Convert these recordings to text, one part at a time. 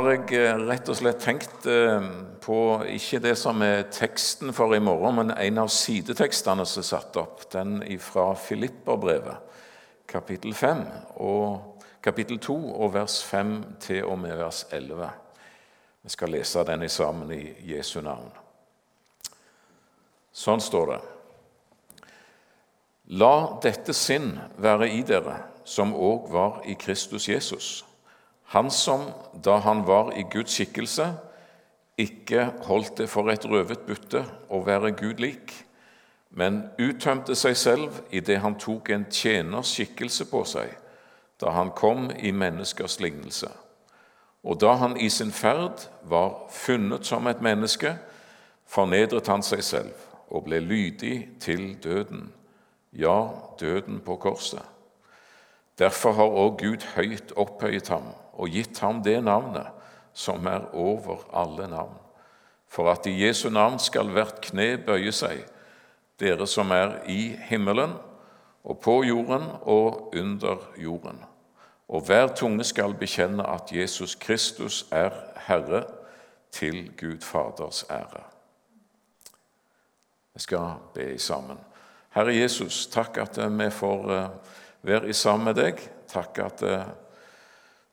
har jeg eh, rett og slett tenkt eh, på ikke det som er teksten for i morgen, men en av sidetekstene som er satt opp. Den fra Filipperbrevet, kapittel 5, og kapittel 2, og vers 5 til og med vers 11. Vi skal lese den sammen i Jesu navn. Sånn står det. La dette sinn være i dere, som òg var i Kristus Jesus han som, da han var i Guds skikkelse, ikke holdt det for et røvet bytte å være Gud lik, men uttømte seg selv idet han tok en tjeners skikkelse på seg, da han kom i menneskers lignelse. Og da han i sin ferd var funnet som et menneske, fornedret han seg selv og ble lydig til døden, ja, døden på korset. Derfor har òg Gud høyt opphøyet ham og gitt ham det navnet som er over alle navn, for at i Jesu navn skal hvert kne bøye seg, dere som er i himmelen og på jorden og under jorden. Og hver tunge skal bekjenne at Jesus Kristus er Herre, til Gud Faders ære. Vi skal be sammen. Herre Jesus, takk at vi får eh, være sammen med deg. Takk at eh,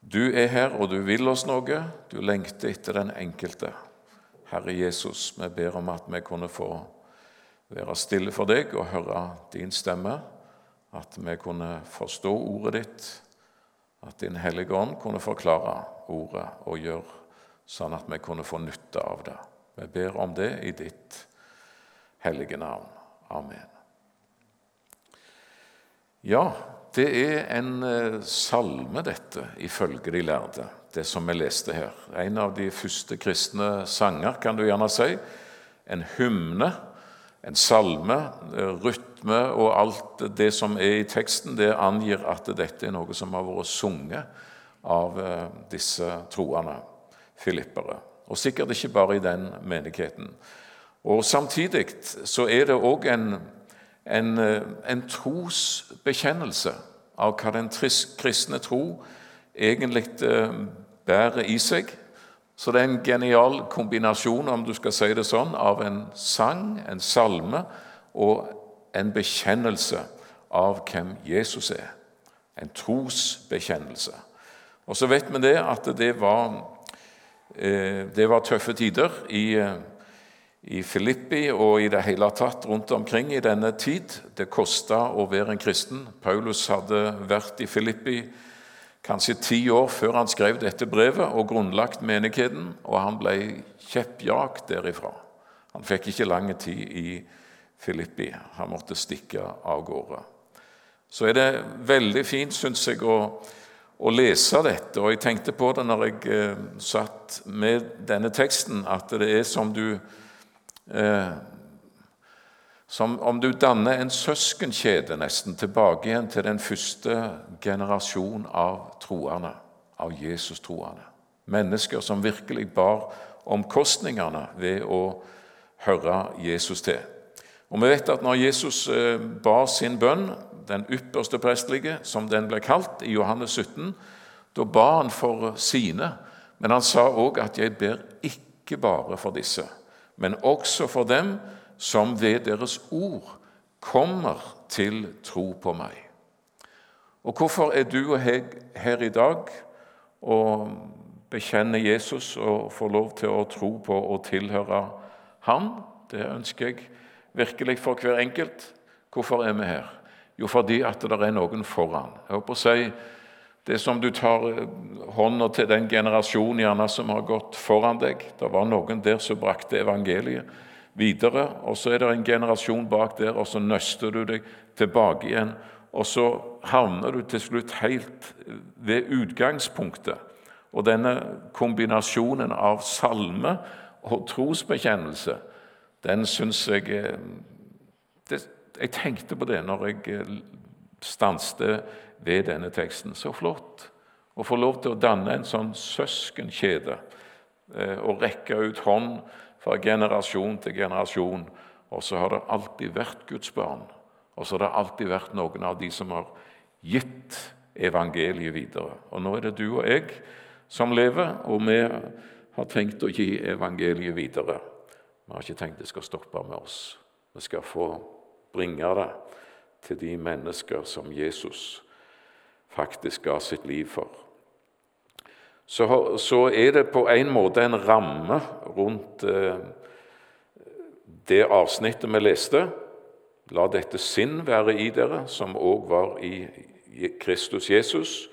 du er her, og du vil oss noe. Du lengter etter den enkelte. Herre Jesus, vi ber om at vi kunne få være stille for deg og høre din stemme. At vi kunne forstå ordet ditt, at Din Hellige Ånd kunne forklare ordet og gjøre sånn at vi kunne få nytte av det. Vi ber om det i ditt hellige navn. Amen. Ja, det er en eh, salme, dette, ifølge de lærde, det som vi leste her. En av de første kristne sanger, kan du gjerne si. En hymne, en salme, eh, rytme og alt det som er i teksten, det angir at dette er noe som har vært sunget av eh, disse troende filippere. Og sikkert ikke bare i den menigheten. Og Samtidig så er det òg en en, eh, en trosbekjennelse av hva den kristne tro egentlig eh, bærer i seg. Så det er en genial kombinasjon, om du skal si det sånn, av en sang, en salme og en bekjennelse av hvem Jesus er. En trosbekjennelse. Og så vet vi det at det var, eh, det var tøffe tider i i Filippi og i det hele tatt rundt omkring i denne tid. Det kosta å være en kristen. Paulus hadde vært i Filippi kanskje ti år før han skrev dette brevet og grunnlagt menigheten, og han ble kjeppjagt derifra. Han fikk ikke lang tid i Filippi. Han måtte stikke av gårde. Så er det veldig fint, syns jeg, å, å, lese dette. Og jeg tenkte på det når jeg eh, satt med denne teksten, at det er som du som om du danner en søskenkjede nesten tilbake igjen til den første generasjon av troende, av Jesus-troende. Mennesker som virkelig bar omkostningene ved å høre Jesus til. Og Vi vet at når Jesus eh, bar sin bønn, den ypperste prestelige, som den ble kalt, i Johannes 17, da ba han for sine, men han sa òg at 'jeg ber ikke bare for disse' men også for dem som ved deres ord kommer til tro på meg. Og hvorfor er du og jeg her i dag og bekjenner Jesus og får lov til å tro på og tilhøre ham? Det ønsker jeg virkelig for hver enkelt. Hvorfor er vi her? Jo, fordi at det er noen foran. Jeg håper å si det som du tar eh, hånda til den generasjonen gjerne som har gått foran deg. Det var noen der som brakte evangeliet videre, og så er det en generasjon bak der, og så nøster du deg tilbake igjen. Og så havner du til slutt helt ved utgangspunktet. Og denne kombinasjonen av salme og trosbekjennelse, den syns jeg eh, Jeg tenkte på det når jeg stanset ved denne teksten. Så flott å få lov til å danne en sånn søskenkjede eh, og rekke ut hånd fra generasjon til generasjon. Og så har det alltid vært Guds barn, og så har det alltid vært noen av de som har gitt evangeliet videre. Og nå er det du og jeg som lever, og vi har tenkt å gi evangeliet videre. Vi har ikke tenkt det skal stoppe med oss. Vi skal få bringe det til de mennesker som Jesus faktisk ga sitt liv for. Så, så er det på en måte en ramme rundt eh, det avsnittet vi leste. La dette sinn være i dere, som òg var i Kristus Jesus.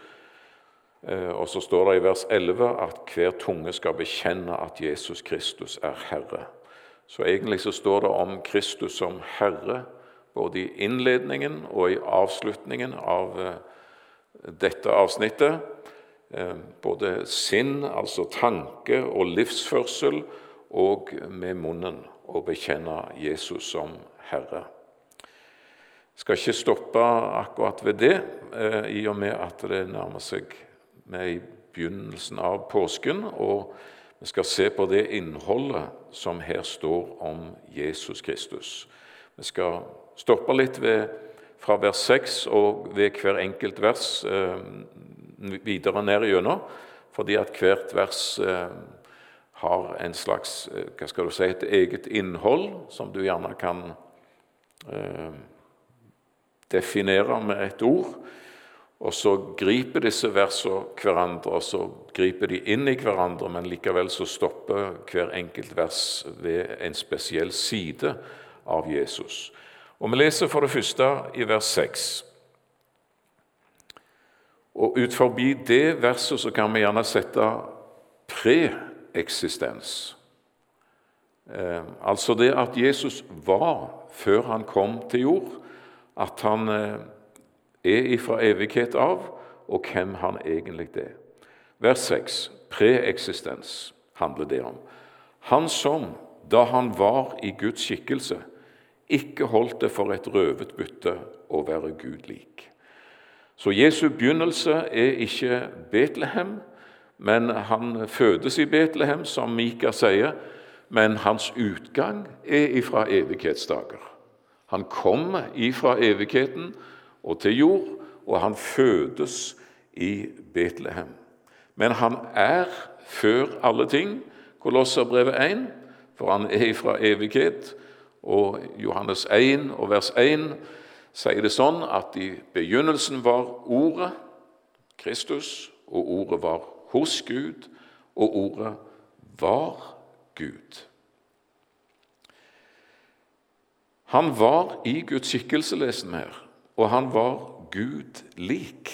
Eh, og så står det i vers 11 at hver tunge skal bekjenne at Jesus Kristus er Herre. Så egentlig så står det om Kristus som Herre både i innledningen og i avslutningen av eh, dette avsnittet. Eh, både sinn, altså tanke og livsførsel, og med munnen å bekjenne Jesus som Herre. Jeg skal ikke stoppe akkurat ved det, eh, i og med at det nærmer seg med i begynnelsen av påsken. Og vi skal se på det innholdet som her står om Jesus Kristus. Vi skal stoppe litt ved, fra vers 6 og ved hver enkelt vers eh, videre ned igjennom, fordi at hvert vers eh, har en slags eh, hva skal du si, et eget innhold som du gjerne kan eh, definere med et ord. Og så griper disse versene hverandre, og så griper de inn i hverandre, men likevel så stopper hver enkelt vers ved en spesiell side av Jesus. Og Vi leser for det første i vers 6. Og ut forbi det verset så kan vi gjerne sette preeksistens. Eh, altså det at Jesus var før han kom til jord, at han eh, er ifra evighet av, og hvem han egentlig er. Vers 6, preeksistens, handler det om. Han som, da han var i Guds skikkelse, ikke holdt det for et røvet bytte å være Gud lik. Så Jesu begynnelse er ikke Betlehem, men han fødes i Betlehem, som Mika sier, men hans utgang er ifra evighetsdager. Han kommer ifra evigheten og til jord, og han fødes i Betlehem. Men han er før alle ting, Kolosserbrevet 1, for han er ifra evighet. Og Johannes 1 og vers 1 sier det sånn at i begynnelsen var Ordet, Kristus, og Ordet var hos Gud, og Ordet var Gud. Han var i Guds skikkelse, leser vi her og han var Gud lik.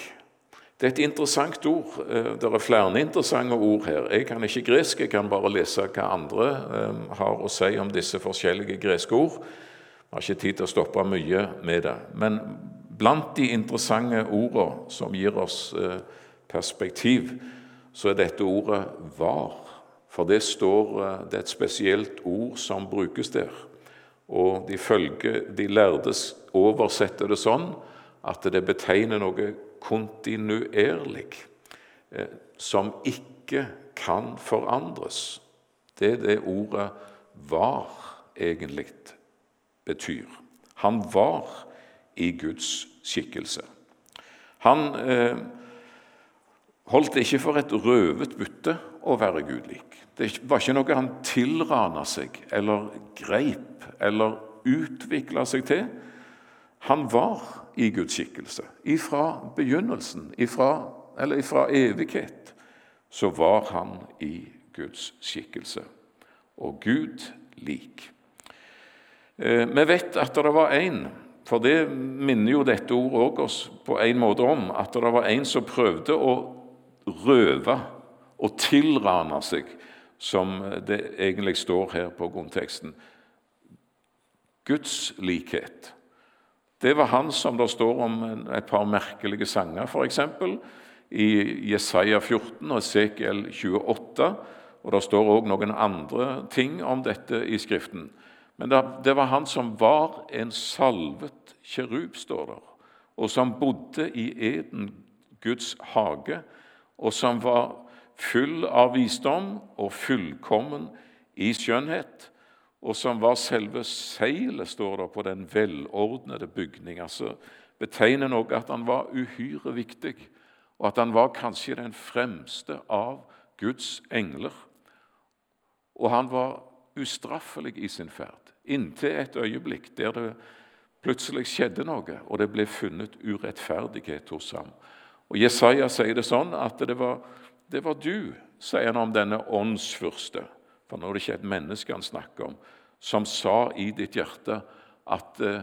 Det er et interessant ord. Eh, det er flere interessante ord her. Jeg kan ikke gresk, jeg kan bare lese hva andre eh, har å si om disse forskjellige greske ord. Jeg har ikke tid til å stoppe mye med det. Men blant de interessante ordene som gir oss eh, perspektiv, så er dette ordet 'var'. For det, står, det er et spesielt ord som brukes der. Og de, følge, de lærdes oversetter det sånn at det betegner noe kontinuerlig, eh, som ikke kan forandres. Det er det ordet 'var' egentlig betyr. Han var i Guds skikkelse. Han eh, holdt det ikke for et røvet bytte å være gudlik. Det var ikke noe han tilrana seg eller greip eller utvikla seg til. Han var i Guds skikkelse. Ifra begynnelsen, ifra, eller ifra evighet, så var han i Guds skikkelse. Og Gud lik. Eh, vi vet at det var en, for det minner jo dette ordet oss på en måte om, at det var en som prøvde å røve og tilrane seg, som det egentlig står her på grunnteksten. Guds likhet. Det var han som det står om et par merkelige sanger, f.eks. i Jesaja 14 og Esekiel 28. Og Det står òg noen andre ting om dette i Skriften. Men det var han som var en salvet kjerub, står der, og som bodde i Eden, Guds hage, og som var full av visdom og fullkommen i skjønnhet og som var selve seilet, står det, på den velordnede bygning. Altså betegner noe at han var uhyre viktig, og at han var kanskje den fremste av Guds engler. Og han var ustraffelig i sin ferd, inntil et øyeblikk der det plutselig skjedde noe, og det ble funnet urettferdighet hos ham. Og Jesaja sier det sånn at det var, det var du, sier han om denne åndsfyrste, for nå er det ikke et menneske han snakker om, som sa i ditt hjerte at eh,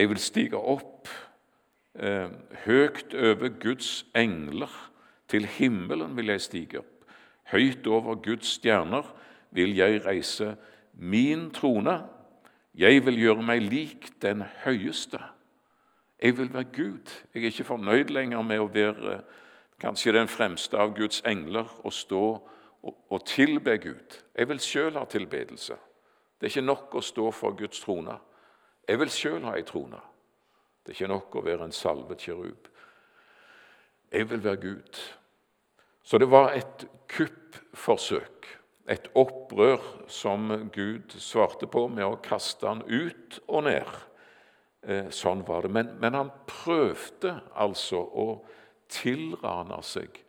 jeg vil stige opp eh, høyt over Guds engler. Til himmelen vil jeg stige opp. Høyt over Guds stjerner vil jeg reise min trone. Jeg vil gjøre meg lik den høyeste. Jeg vil være Gud. Jeg er ikke fornøyd lenger med å være kanskje den fremste av Guds engler og stå og tilbe Gud. Jeg vil sjøl ha tilbedelse. Det er ikke nok å stå for Guds trone. Jeg vil sjøl ha ei trone. Det er ikke nok å være en salvet kirub. Jeg vil være Gud. Så det var et kuppforsøk, et opprør som Gud svarte på med å kaste han ut og ned. Eh, sånn var det. Men, men han prøvde altså å tilrane seg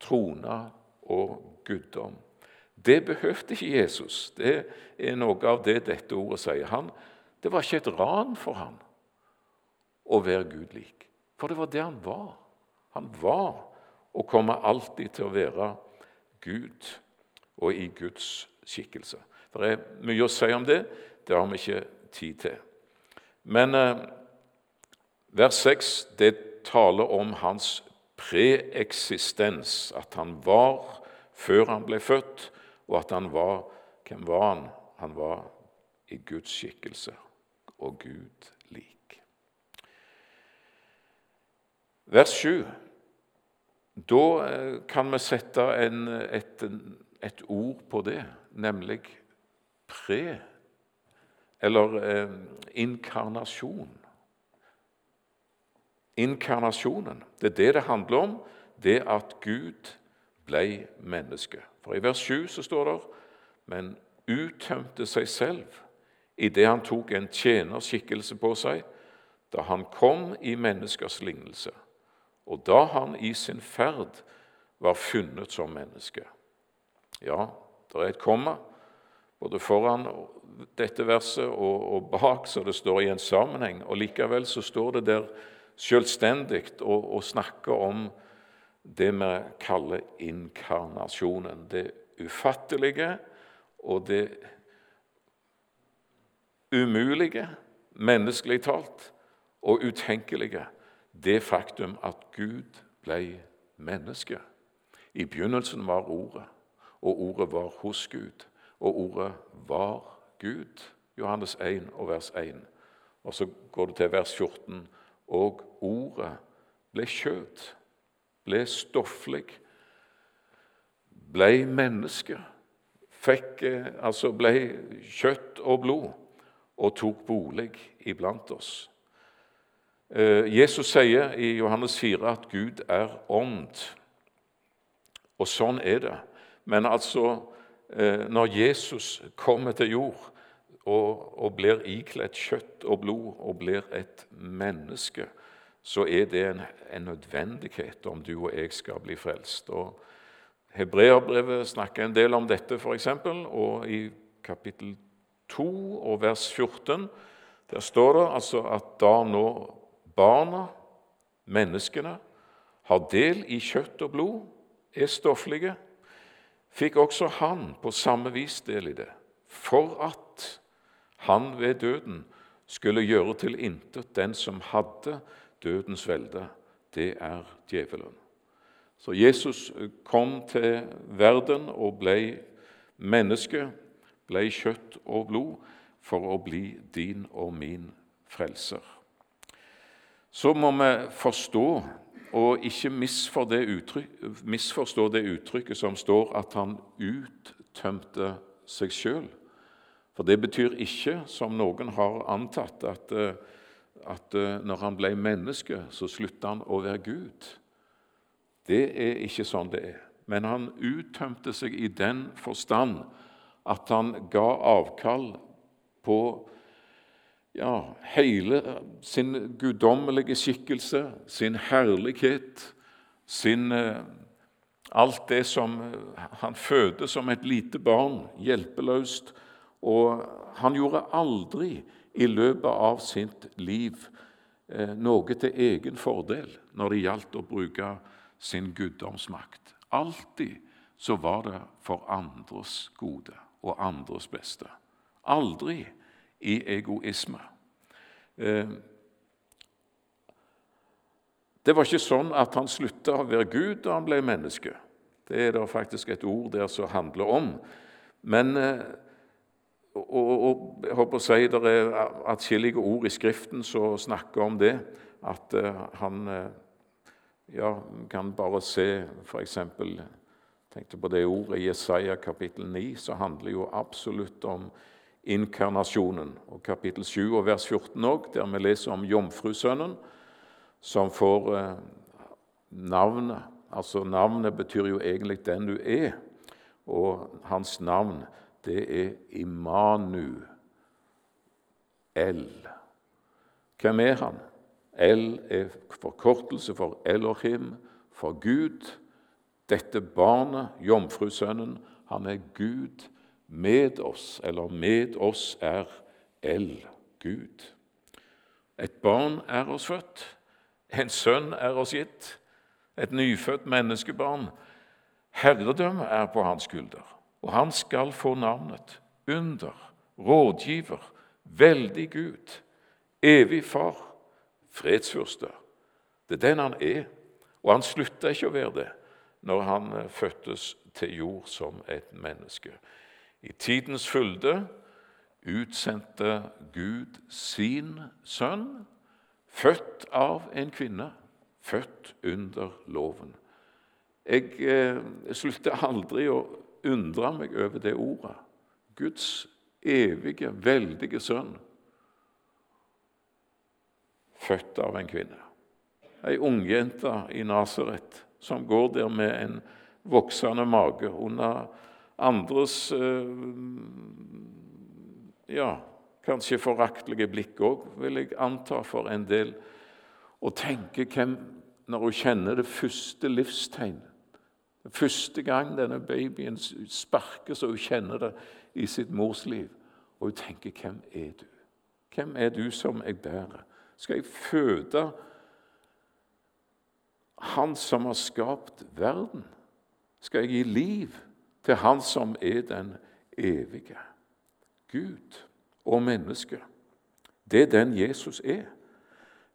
trona og guddom. Det behøvde ikke Jesus. Det er noe av det dette ordet sier. Han, det var ikke et ran for han å være Gud lik. For det var det han var. Han var og kommer alltid til å være Gud og i Guds skikkelse. Det er mye å si om det. Det har vi ikke tid til. Men eh, vers 6 det taler om hans preeksistens, at han var før han ble født, og at han var Hvem var han? Han var i Guds skikkelse og Gud lik. Vers 7. Da eh, kan vi sette en, et, et, ord på det, nemlig pre, eller eh, inkarnasjon. Inkarnasjonen. Det er det det handler om, det at Gud ble menneske. For I vers 7 så står det men uttømte seg selv idet han tok en tjenerskikkelse på seg, da han kom i menneskers lignelse, og da han i sin ferd var funnet som menneske. Ja, det er et komma både foran dette verset og, og bak, så det står i en sammenheng. og Likevel så står det der selvstendig å, å snakke om det vi kaller inkarnasjonen. Det ufattelige og det umulige, menneskelig talt, og utenkelige. Det faktum at Gud ble menneske. I begynnelsen var Ordet, og Ordet var hos Gud, og Ordet var Gud. Johannes 1 og vers 1. Og så går du til vers 14. Og Ordet ble kjøtt ble stofflig, ble menneske, fikk, eh, altså ble kjøtt og blod og tok bolig iblant oss. Eh, Jesus sier i Johannes 4 at Gud er ånd. Og sånn er det. Men altså, eh, når Jesus kommer til jord og, og blir ikledd kjøtt og blod og blir et menneske, så er det en, en nødvendighet om du og jeg skal bli frelst. Og Hebreabrevet snakker en del om dette, f.eks., og i kapittel 2 og vers 14 der står det altså at da nå barna, menneskene, har del i kjøtt og blod, er stofflige, fikk også han på samme vis del i det, for at han ved døden skulle gjøre til intet den som hadde dødens velde, det er djevelen. Så Jesus kom til verden og ble menneske, ble kjøtt og blod, for å bli din og min frelser. Så må vi forstå og ikke misforstå det uttrykket som står at han uttømte seg sjøl. For det betyr ikke, som noen har antatt, at uh, at eh, når han ble menneske, så slutta han å være Gud. Det er ikke sånn det er. Men han uttømte seg i den forstand at han ga avkall på ja, hele sin guddommelige skikkelse, sin herlighet, sin eh, Alt det som han fødte som et lite barn, hjelpeløst. Og han gjorde aldri i løpet av sitt liv eh, noe til egen fordel når det gjaldt å bruke sin guddomsmakt. Alltid så var det for andres gode og andres beste. Aldri i egoisme. Eh, det var ikke sånn at han slutta å være Gud da han ble menneske. Det er det faktisk et ord der som handler om. Men eh, og, og, jeg håper å si Det er atskillige ord i Skriften som snakker om det. At uh, han uh, ja, kan bare se f.eks. tenkte på det ordet i Jesaja kapittel 9, så handler jo absolutt om inkarnasjonen. Og kapittel 7 og vers 14 òg, der vi leser om jomfrusønnen som får uh, navnet. Altså Navnet betyr jo egentlig 'den du er', og hans navn det er Imanu. El. Hvem er han? El er forkortelse for Elohim, for Gud. Dette barnet, jomfrusønnen, han er Gud med oss, eller med oss er El, Gud. Et barn er oss født, en sønn er oss gitt, et nyfødt menneskebarn. Herredømme er på hans skulder. Og han skal få navnet Under, Rådgiver, Veldig Gud, Evig Far, Fredsfyrste. Det er den han er, og han slutta ikke å være det når han eh, fødtes til jord som et menneske. I tidens fylde utsendte Gud sin sønn, født av en kvinne, født under loven. Jeg eh, slutter aldri å undra meg over det ordet. Guds evige, veldige sønn. Født av en kvinne. Ei ungjente i Nasaret som går der med en voksende mage under andres eh, ja, kanskje foraktelige blikk òg, vil jeg anta for en del. Og tenke hvem, når hun kjenner det første livstegn Første gang denne babyen sparkes, og hun kjenner det i sitt mors liv. Og hun tenker 'Hvem er du? Hvem er du som jeg bærer?' Skal jeg føde Han som har skapt verden? Skal jeg gi liv til Han som er den evige? Gud og menneske. Det er den Jesus er.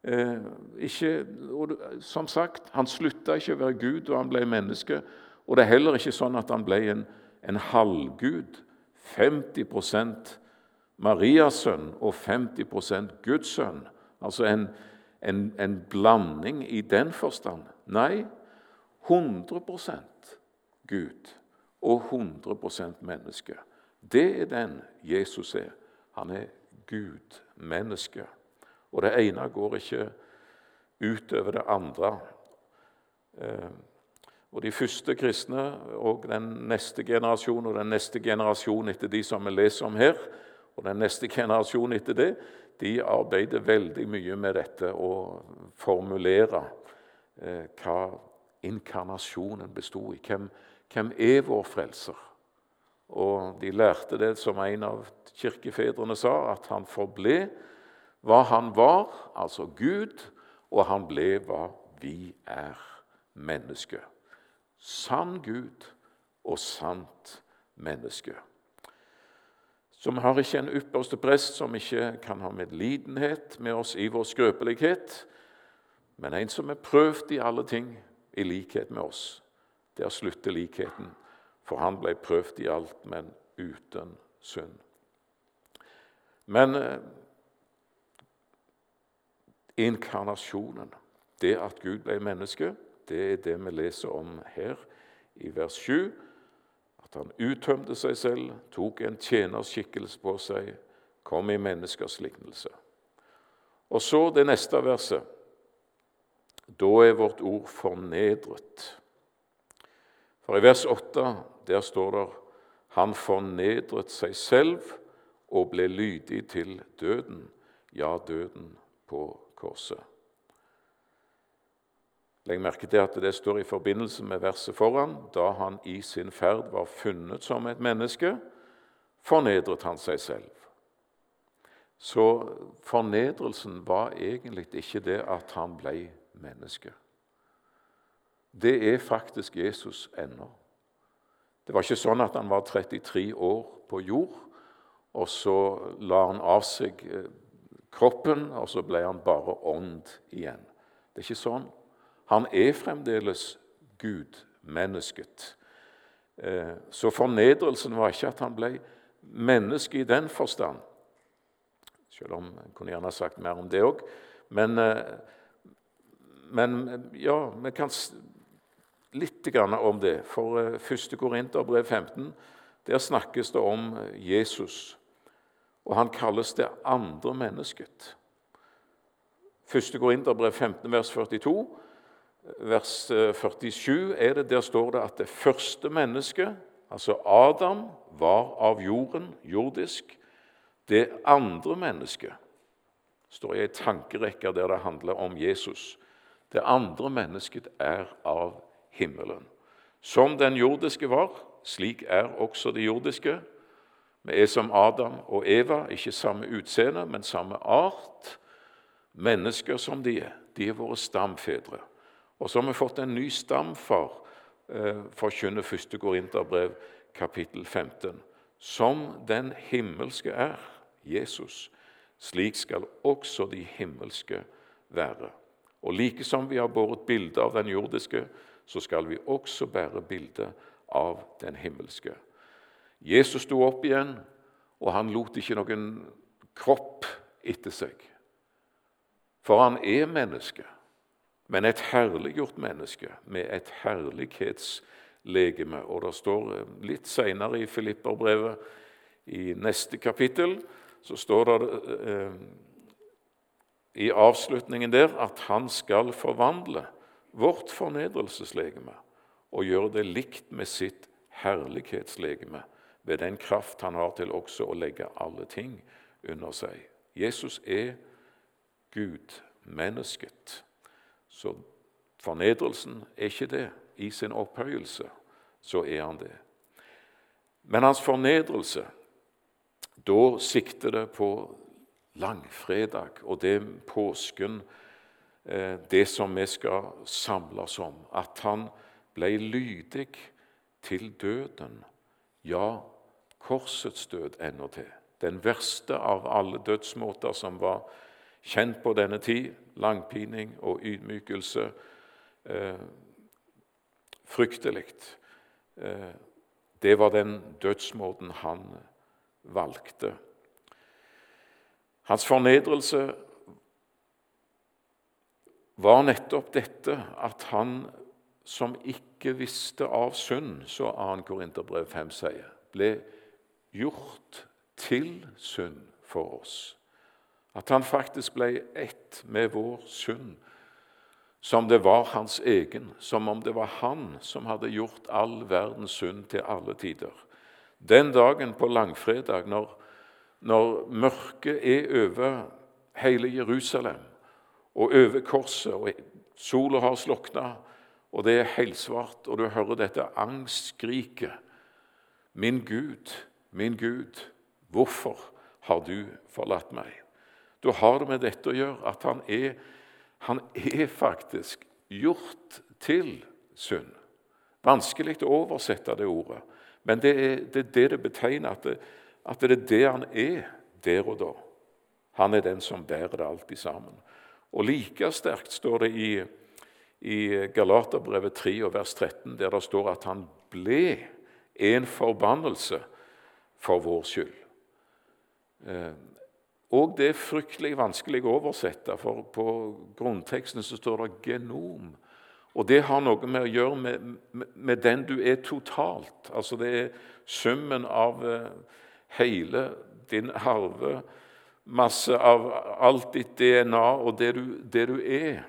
Eh, ikke, og, som sagt, Han slutta ikke å være Gud da han ble menneske. Og det er heller ikke sånn at han ble en, en halvgud. 50% Marias sønn og 50% Guds sønn. Altså en, en, en, blanding i den forstand. Nei, 100% Gud og 100% menneske. Det er den Jesus er. Han er Gud, menneske. Og det ene går ikke utover det andre. Eh, og De første kristne og den neste generasjon og den neste generasjon etter de som vi leser om her, og den neste generasjon etter det, de arbeider veldig mye med dette å formulere eh, hva inkarnasjonen bestod i. Hvem, hvem, er vår frelser? Og De lærte det som en av kirkefedrene sa, at han forble hva han var, altså Gud, og han ble hva vi er, mennesker sann Gud og sant menneske. Så vi har ikke en ypperste prest som ikke kan ha medlidenhet med oss i vår skrøpelighet, men en som er prøvd i alle ting, i likhet med oss. Der slutter likheten, for han ble prøvd i alt, men uten synd. Men eh, inkarnasjonen, det at Gud ble menneske, det er det vi leser om her i vers 7. At han uttømte seg selv, tok en tjenerskikkelse på seg, kom i menneskers lignelse. Og så det neste verset. Da er vårt ord fornedret. For i vers 8 der står det han fornedret seg selv og ble lydig til døden, ja, døden på korset. Legg merke til at det står i forbindelse med verset foran. Da han i sin ferd var funnet som et menneske, fornedret han seg selv. Så fornedrelsen var egentlig ikke det at han ble menneske. Det er faktisk Jesus ennå. Det var ikke sånn at han var 33 år på jord, og så la han av seg eh, kroppen, og så ble han bare ånd igjen. Det er ikke sånn. Han er fremdeles Gud, mennesket. Eh, så fornedrelsen var ikke at han ble menneske i den forstand, selv om jeg kunne gjerne sagt mer om det òg. Men, eh, men, ja, vi kan litt om det. For 1. Eh, Korinterbrev 15 der snakkes det om Jesus, og han kalles det andre mennesket. 1. Korinterbrev 15, vers 42 vers 47 eh, er det, der står det at det første mennesket, altså Adam, var av jorden, jordisk. Det andre mennesket står i ei tankerekke der det handler om Jesus. Det andre mennesket er av himmelen. Som den jordiske var, slik er også det jordiske. Vi er som Adam og Eva, ikke samme utseende, men samme art. Mennesker som de er. De er våre stamfedre. Og så har vi fått en ny stamfar, eh, forkynner 1. Korinterbrev, kapittel 15. Som den himmelske er, Jesus, slik skal også de himmelske være. Og like som vi har båret bilde av den jordiske, så skal vi også bære bilde av den himmelske. Jesus sto opp igjen, og han lot ikke noen kropp etter seg. For han er menneske men et herliggjort menneske med et herlighetslegeme. Og det står eh, litt senere i Filipperbrevet, i neste kapittel, så står det eh, i avslutningen der at han skal forvandle vårt fornedrelseslegeme og gjøre det likt med sitt herlighetslegeme ved den kraft han har til også å legge alle ting under seg. Jesus er Gud, mennesket. Så fornedrelsen er ikke det. I sin opphøyelse så er han det. Men hans fornedrelse, da sikter det på langfredag og det påsken, eh, det som vi skal samles om. At han ble lydig til døden. Ja, korsets død til. Den verste av alle dødsmåter som var kjent på denne tid langpining og ydmykelse. Eh, fryktelig. Eh, det var den dødsmåten han valgte. Hans fornedrelse var nettopp dette at han som ikke visste av synd, så 2. Korinterbrev 5 sier, ble gjort til synd for oss. At han faktisk ble ett med vår synd, som det var hans egen, som om det var han som hadde gjort all verdens synd til alle tider. Den dagen på langfredag, når, når mørket er over hele Jerusalem og over korset, og sola har slukna, og det er helsvart, og du hører dette angstskriket Min Gud, min Gud, hvorfor har du forlatt meg? Da har det med dette å gjøre at han er, han er faktisk gjort til synd. Vanskelig å oversette det ordet, men det er det det, det betegner, at det, at det er det han er der og da. Han er den som bærer det alltid sammen. Og Like sterkt står det i, i Galaterbrevet 3 og vers 13, der det står at han ble en forbannelse for vår skyld. Eh, og det er fryktelig vanskelig å oversette, for på grunnteksten så står det 'genom'. Og det har noe med å gjøre med, med, den du er totalt. Altså det er summen av uh, hele din arvemasse, av alt ditt DNA og det du, det du, er.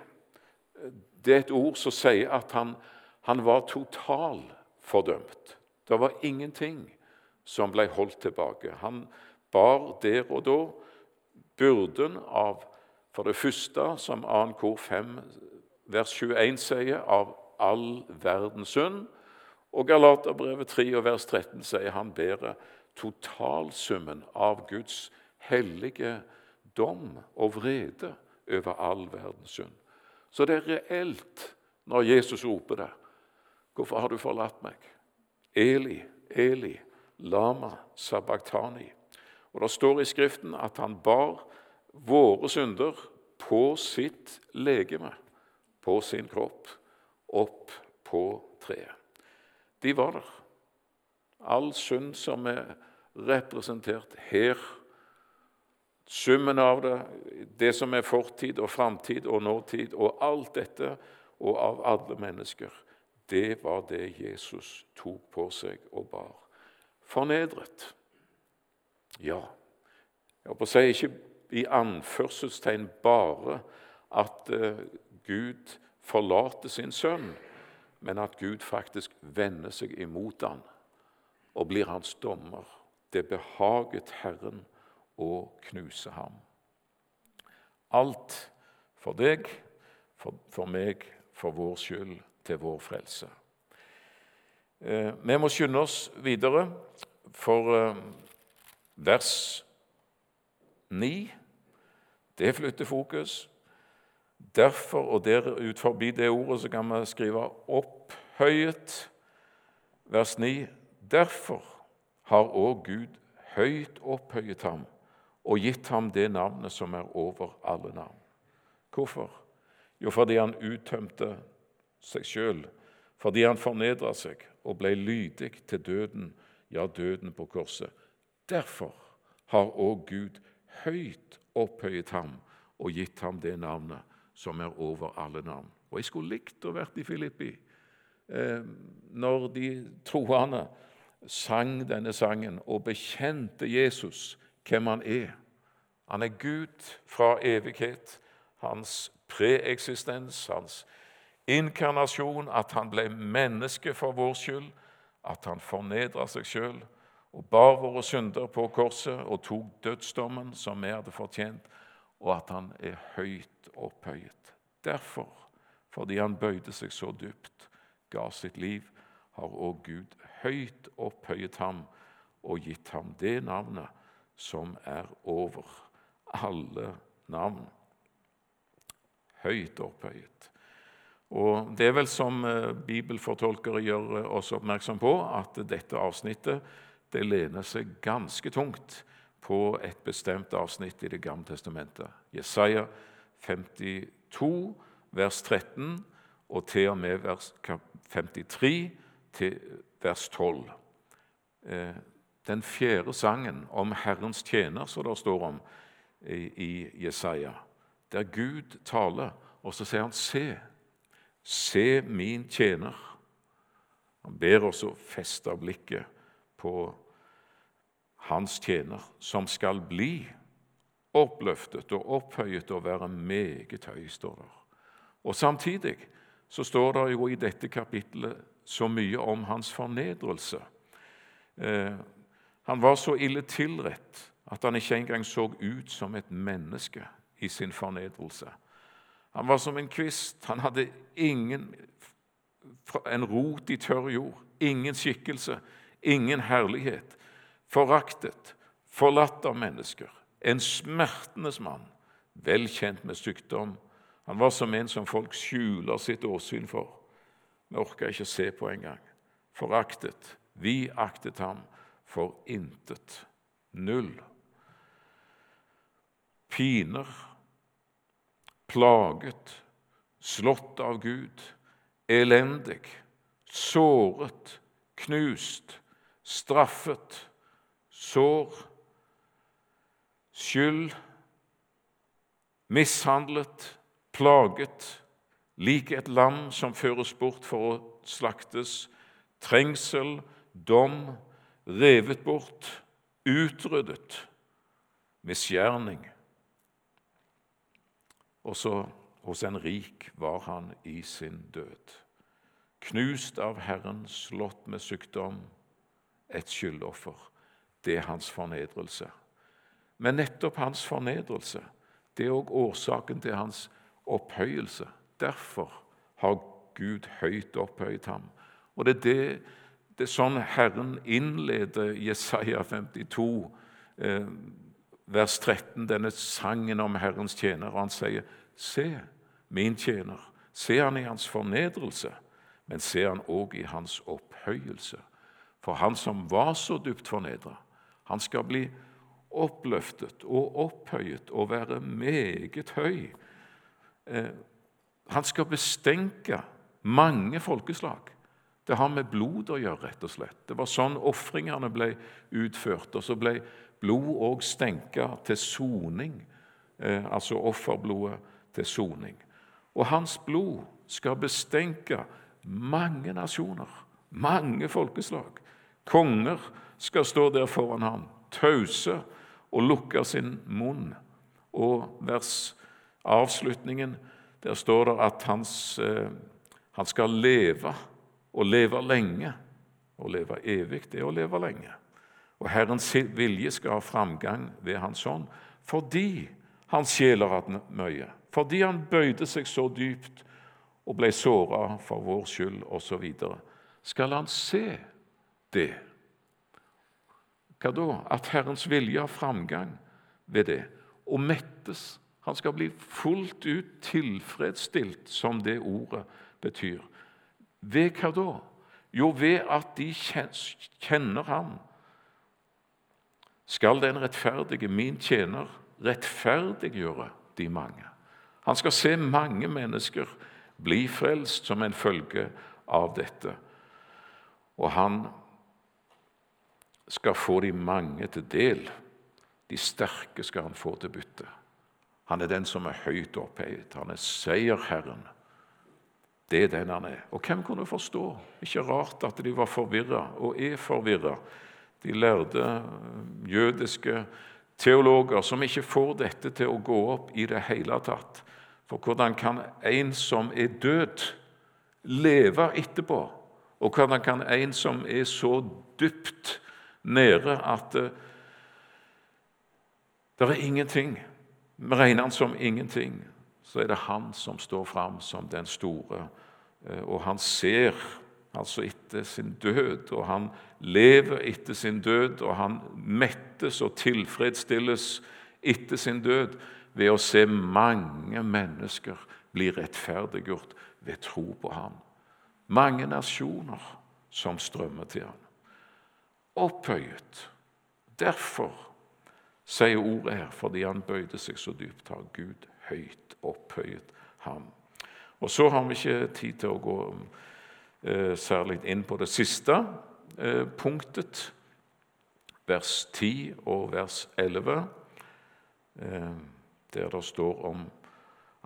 Det er et ord som sier at han, han var totalfordømt. Det var ingenting som ble holdt tilbake. Han bar der og da byrden av for det første, som 2. kor 5, vers 21 sier, av all verdens synd. Og Galaterbrevet 3 og vers 13 sier han bærer totalsummen av Guds hellige dom og vrede over all verdens synd. Så det er reelt når Jesus roper det. Hvorfor har du forlatt meg? Eli, Eli, lama sabachthani. Og Det står i Skriften at han bar våre synder på sitt legeme, på sin kropp, opp på treet. De var der. All synd som er representert her, summen av det, det som er fortid og framtid og nåtid, og alt dette, og av alle mennesker, det var det Jesus tok på seg og bar. Fornedret. Ja, jeg holdt på å si ikke i anførselstegn bare at uh, Gud forlater sin sønn, men at Gud faktisk vender seg imot ham og blir hans dommer. Det behaget Herren å knuse ham. Alt for deg, for, for meg, for vår skyld, til vår frelse. Eh, vi må skynde oss videre, for eh, vers 9 det flytter fokus. Derfor, og der ut forbi det ordet, så kan vi skrive 'opphøyet'. Vers 9. Derfor har òg Gud høyt opphøyet ham og gitt ham det navnet som er over alle navn. Hvorfor? Jo, fordi han uttømte seg sjøl, fordi han fornedra seg og ble lydig til døden, ja, døden på korset. Derfor har òg Gud høyt opphøyet ham og gitt ham det navnet som er over alle navn. Og Jeg skulle likt å vært i Filippi eh, når de troende sang denne sangen og bekjente Jesus, hvem han er. Han er Gud fra evighet, hans preeksistens, hans inkarnasjon, at han ble menneske for vår skyld, at han fornedra seg sjøl og bar våre synder på korset og tok dødsdommen som vi hadde fortjent, og at han er høyt opphøyet. Derfor, fordi han bøyde seg så dypt, ga sitt liv, har òg Gud høyt opphøyet ham og gitt ham det navnet som er over alle navn. Høyt opphøyet. Og Det er vel som eh, bibelfortolkere gjør eh, oss oppmerksom på, at dette avsnittet det lener seg ganske tungt på et bestemt avsnitt i Det gamle testamentet. Jesaja 52, vers 13, og til og med vers 53 til vers 12. Eh, den fjerde sangen om Herrens tjener, som det står om i Jesaja, der Gud taler, og så sier han 'se'. Se min tjener. Han ber oss å feste blikket på hans tjener, som skal bli oppløftet og opphøyet og være meget høy, står der. Og Samtidig så står det jo i dette kapittelet så mye om hans fornedrelse. Eh, han var så ille tilrett at han ikke engang så ut som et menneske i sin fornedrelse. Han var som en kvist. Han hadde ingen, en rot i tørr jord, ingen skikkelse, ingen herlighet foraktet, forlatt av mennesker, en smertenes mann, vel kjent med sykdom. Han var som en som folk skjuler sitt åsyn for. Vi orka ikke se på engang. Foraktet. Vi aktet ham for intet. Null. Piner, plaget, slått av Gud, elendig, såret, knust, straffet sår, skyld, mishandlet, plaget, lik et lam som føres bort for å slaktes, trengsel, dom, revet bort, utryddet, misgjerning. Også hos en rik var han i sin død. Knust av Herren, slått med sykdom, et skyldoffer det er hans fornedrelse. Men nettopp hans fornedrelse det er òg årsaken til hans opphøyelse. Derfor har Gud høyt opphøyet ham. Og det er, det, det er sånn Herren innleder Jesaja 52, eh, vers 13, denne sangen om Herrens tjener. Og han sier, Se, min tjener. Se han i hans fornedrelse, men se han òg i hans opphøyelse. For han som var så dypt fornedra, han skal bli oppløftet og opphøyet og være meget høy. Eh, han skal bestenke mange folkeslag. Det har med blod å gjøre, rett og slett. Det var sånn ofringene ble utført. Og så ble blod òg stenka til soning, eh, altså offerblodet til soning. Og hans blod skal bestenke mange nasjoner, mange folkeslag. Konger skal stå der foran ham, tause og lukke sin munn. Og vers avslutningen, der står det at hans, eh, han skal leve, og leve lenge. Å leve evig, det er å leve lenge. Og Herrens vilje skal ha framgang ved Hans hånd, fordi hans sjel har hatt mye. Fordi han bøyde seg så dypt og ble såra for vår skyld osv. Skal han se det? Hva da? At Herrens vilje har framgang ved det, og mettes. Han skal bli fullt ut tilfredsstilt, som det ordet betyr. Ved hva da? Jo, ved at de kjenner ham. Skal den rettferdige, min tjener, rettferdiggjøre de mange? Han skal se mange mennesker bli frelst som en følge av dette. Og han skal få de mange til del. De sterke skal han få til bytte. Han er den som er høyt opphevet. Han er seierherren. Det er den han er. Og hvem kunne forstå? Ikke rart at de var forvirra, og er forvirra. De lærde eh, jødiske teologer som ikke får dette til å gå opp i det hele tatt. For hvordan kan en som er død, leve etterpå? Og hvordan kan en som er så dypt nede at det, det er ingenting Vi regner han som ingenting. Så er det han som står fram som den store, eh, og han ser altså etter sin død, og han lever etter sin død, og han mettes og tilfredsstilles etter sin død ved å se mange mennesker bli rettferdiggjort ved tro på ham. Mange nasjoner som strømmer til ham opphøyet. Derfor sier ordet her, fordi han bøyde seg så dypt, har Gud høyt opphøyet ham. Og Så har vi ikke tid til å gå eh, særlig inn på det siste eh, punktet, vers 10 og vers 11, eh, der det står om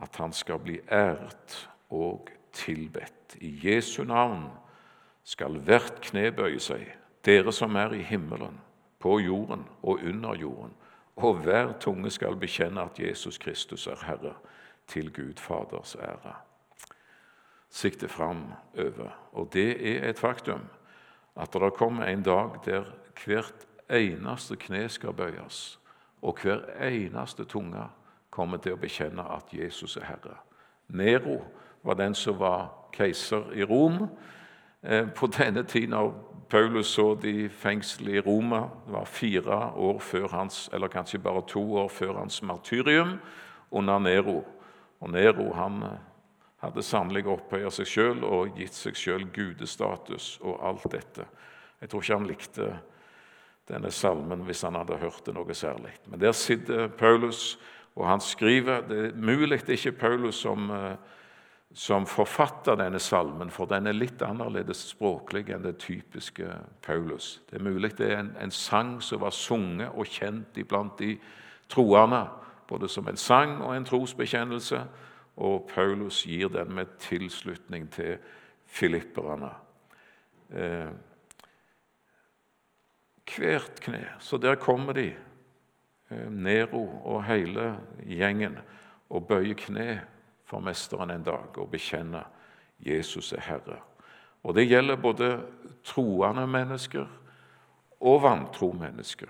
at han skal bli æret og tilbedt. I Jesu navn skal hvert kne bøye seg dere som er i himmelen, på jorden og under jorden, og hver tunge skal bekjenne at Jesus Kristus er Herre, til Gud Faders ære. Sikte framover. Og det er et faktum at det kommer en dag der hvert eneste kne skal bøyes, og hver eneste tunge kommer til å bekjenne at Jesus er Herre. Nero var den som var keiser i Rom på denne tiden av Paulus så de fengsel i Roma. Det var fire år før hans, eller kanskje bare to år før hans martyrium under Nero. Og Nero han eh, hadde sannelig opphøyet seg sjøl og gitt seg sjøl gudestatus og alt dette. Jeg tror ikke han likte denne salmen hvis han hadde hørt det noe særlig. Men der sitter Paulus, og han skriver Det er mulig det er ikke Paulus som eh, som forfatter denne salmen, for den er litt annerledes språklig enn det typiske Paulus. Det er mulig det er en, en sang som var sunget og kjent iblant de troende, både som en sang og en trosbekjennelse, og Paulus gir den med tilslutning til filipperne. Eh, hvert kne. Så der kommer de, eh, Nero og hele gjengen, og bøyer kne for Mesteren en dag og bekjenne Jesus er Herre. Og Det gjelder både troende mennesker og vantro mennesker.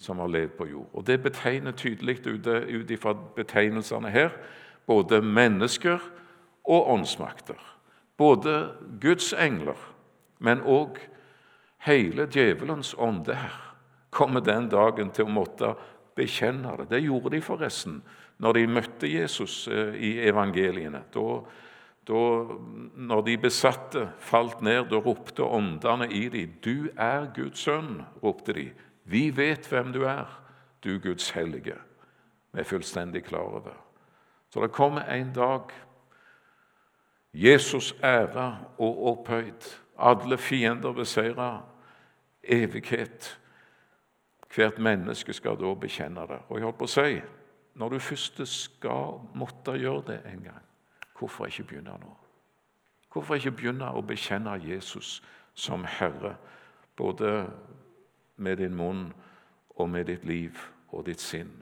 som har levd på jord. Og Det betegner tydelig ut ifra betegnelsene her både mennesker og åndsmakter. Både Guds engler, men òg hele djevelens ånde her kommer den dagen til å måtte bekjenne det. Det gjorde de forresten når de møtte Jesus eh, i evangeliene. Da, da, når de besatte falt ned, da ropte åndene i dem. 'Du er Guds sønn', ropte de. 'Vi vet hvem du er, du Guds hellige'. Vi er fullstendig klar over. Så det kommer en dag Jesus æra og opphøyd, alle fiender beseira, evighet. Hvert menneske skal da bekjenne det. Og jeg holdt på å si når du først skal måtte gjøre det en gang, hvorfor ikke begynne nå? Hvorfor ikke begynne å bekjenne Jesus som Herre, både med din munn og med ditt liv og ditt sinn?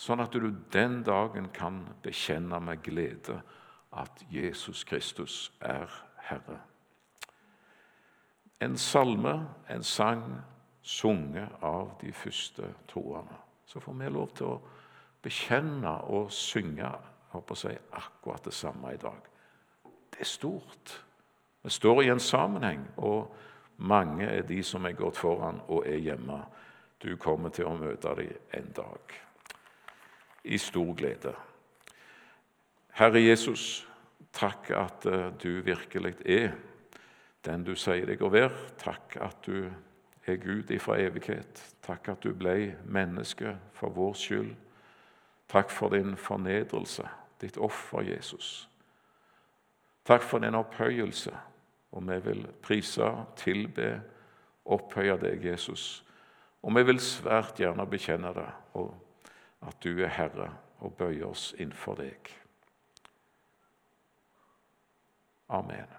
Sånn at du den dagen kan bekjenne med glede at Jesus Kristus er Herre. En salme, en sang, sunget av de første troende. Så får vi lov til å bekjenne og synge jeg si, akkurat det samme i dag. Det er stort. Vi står i en sammenheng, og mange er de som er gått foran og er hjemme. Du kommer til å møte dem en dag i stor glede. Herre Jesus, takk at eh, du virkelig er den du sier deg å være. Takk at du er Gud ifra evighet. Takk at du ble menneske for vår skyld. Takk for din fornedrelse, ditt offer, Jesus. Takk for din opphøyelse. Og vi vil prise, tilbe, opphøye deg, Jesus. Og vi vil svært gjerne bekjenne det, og at du er Herre, og bøye oss innenfor deg. Amen.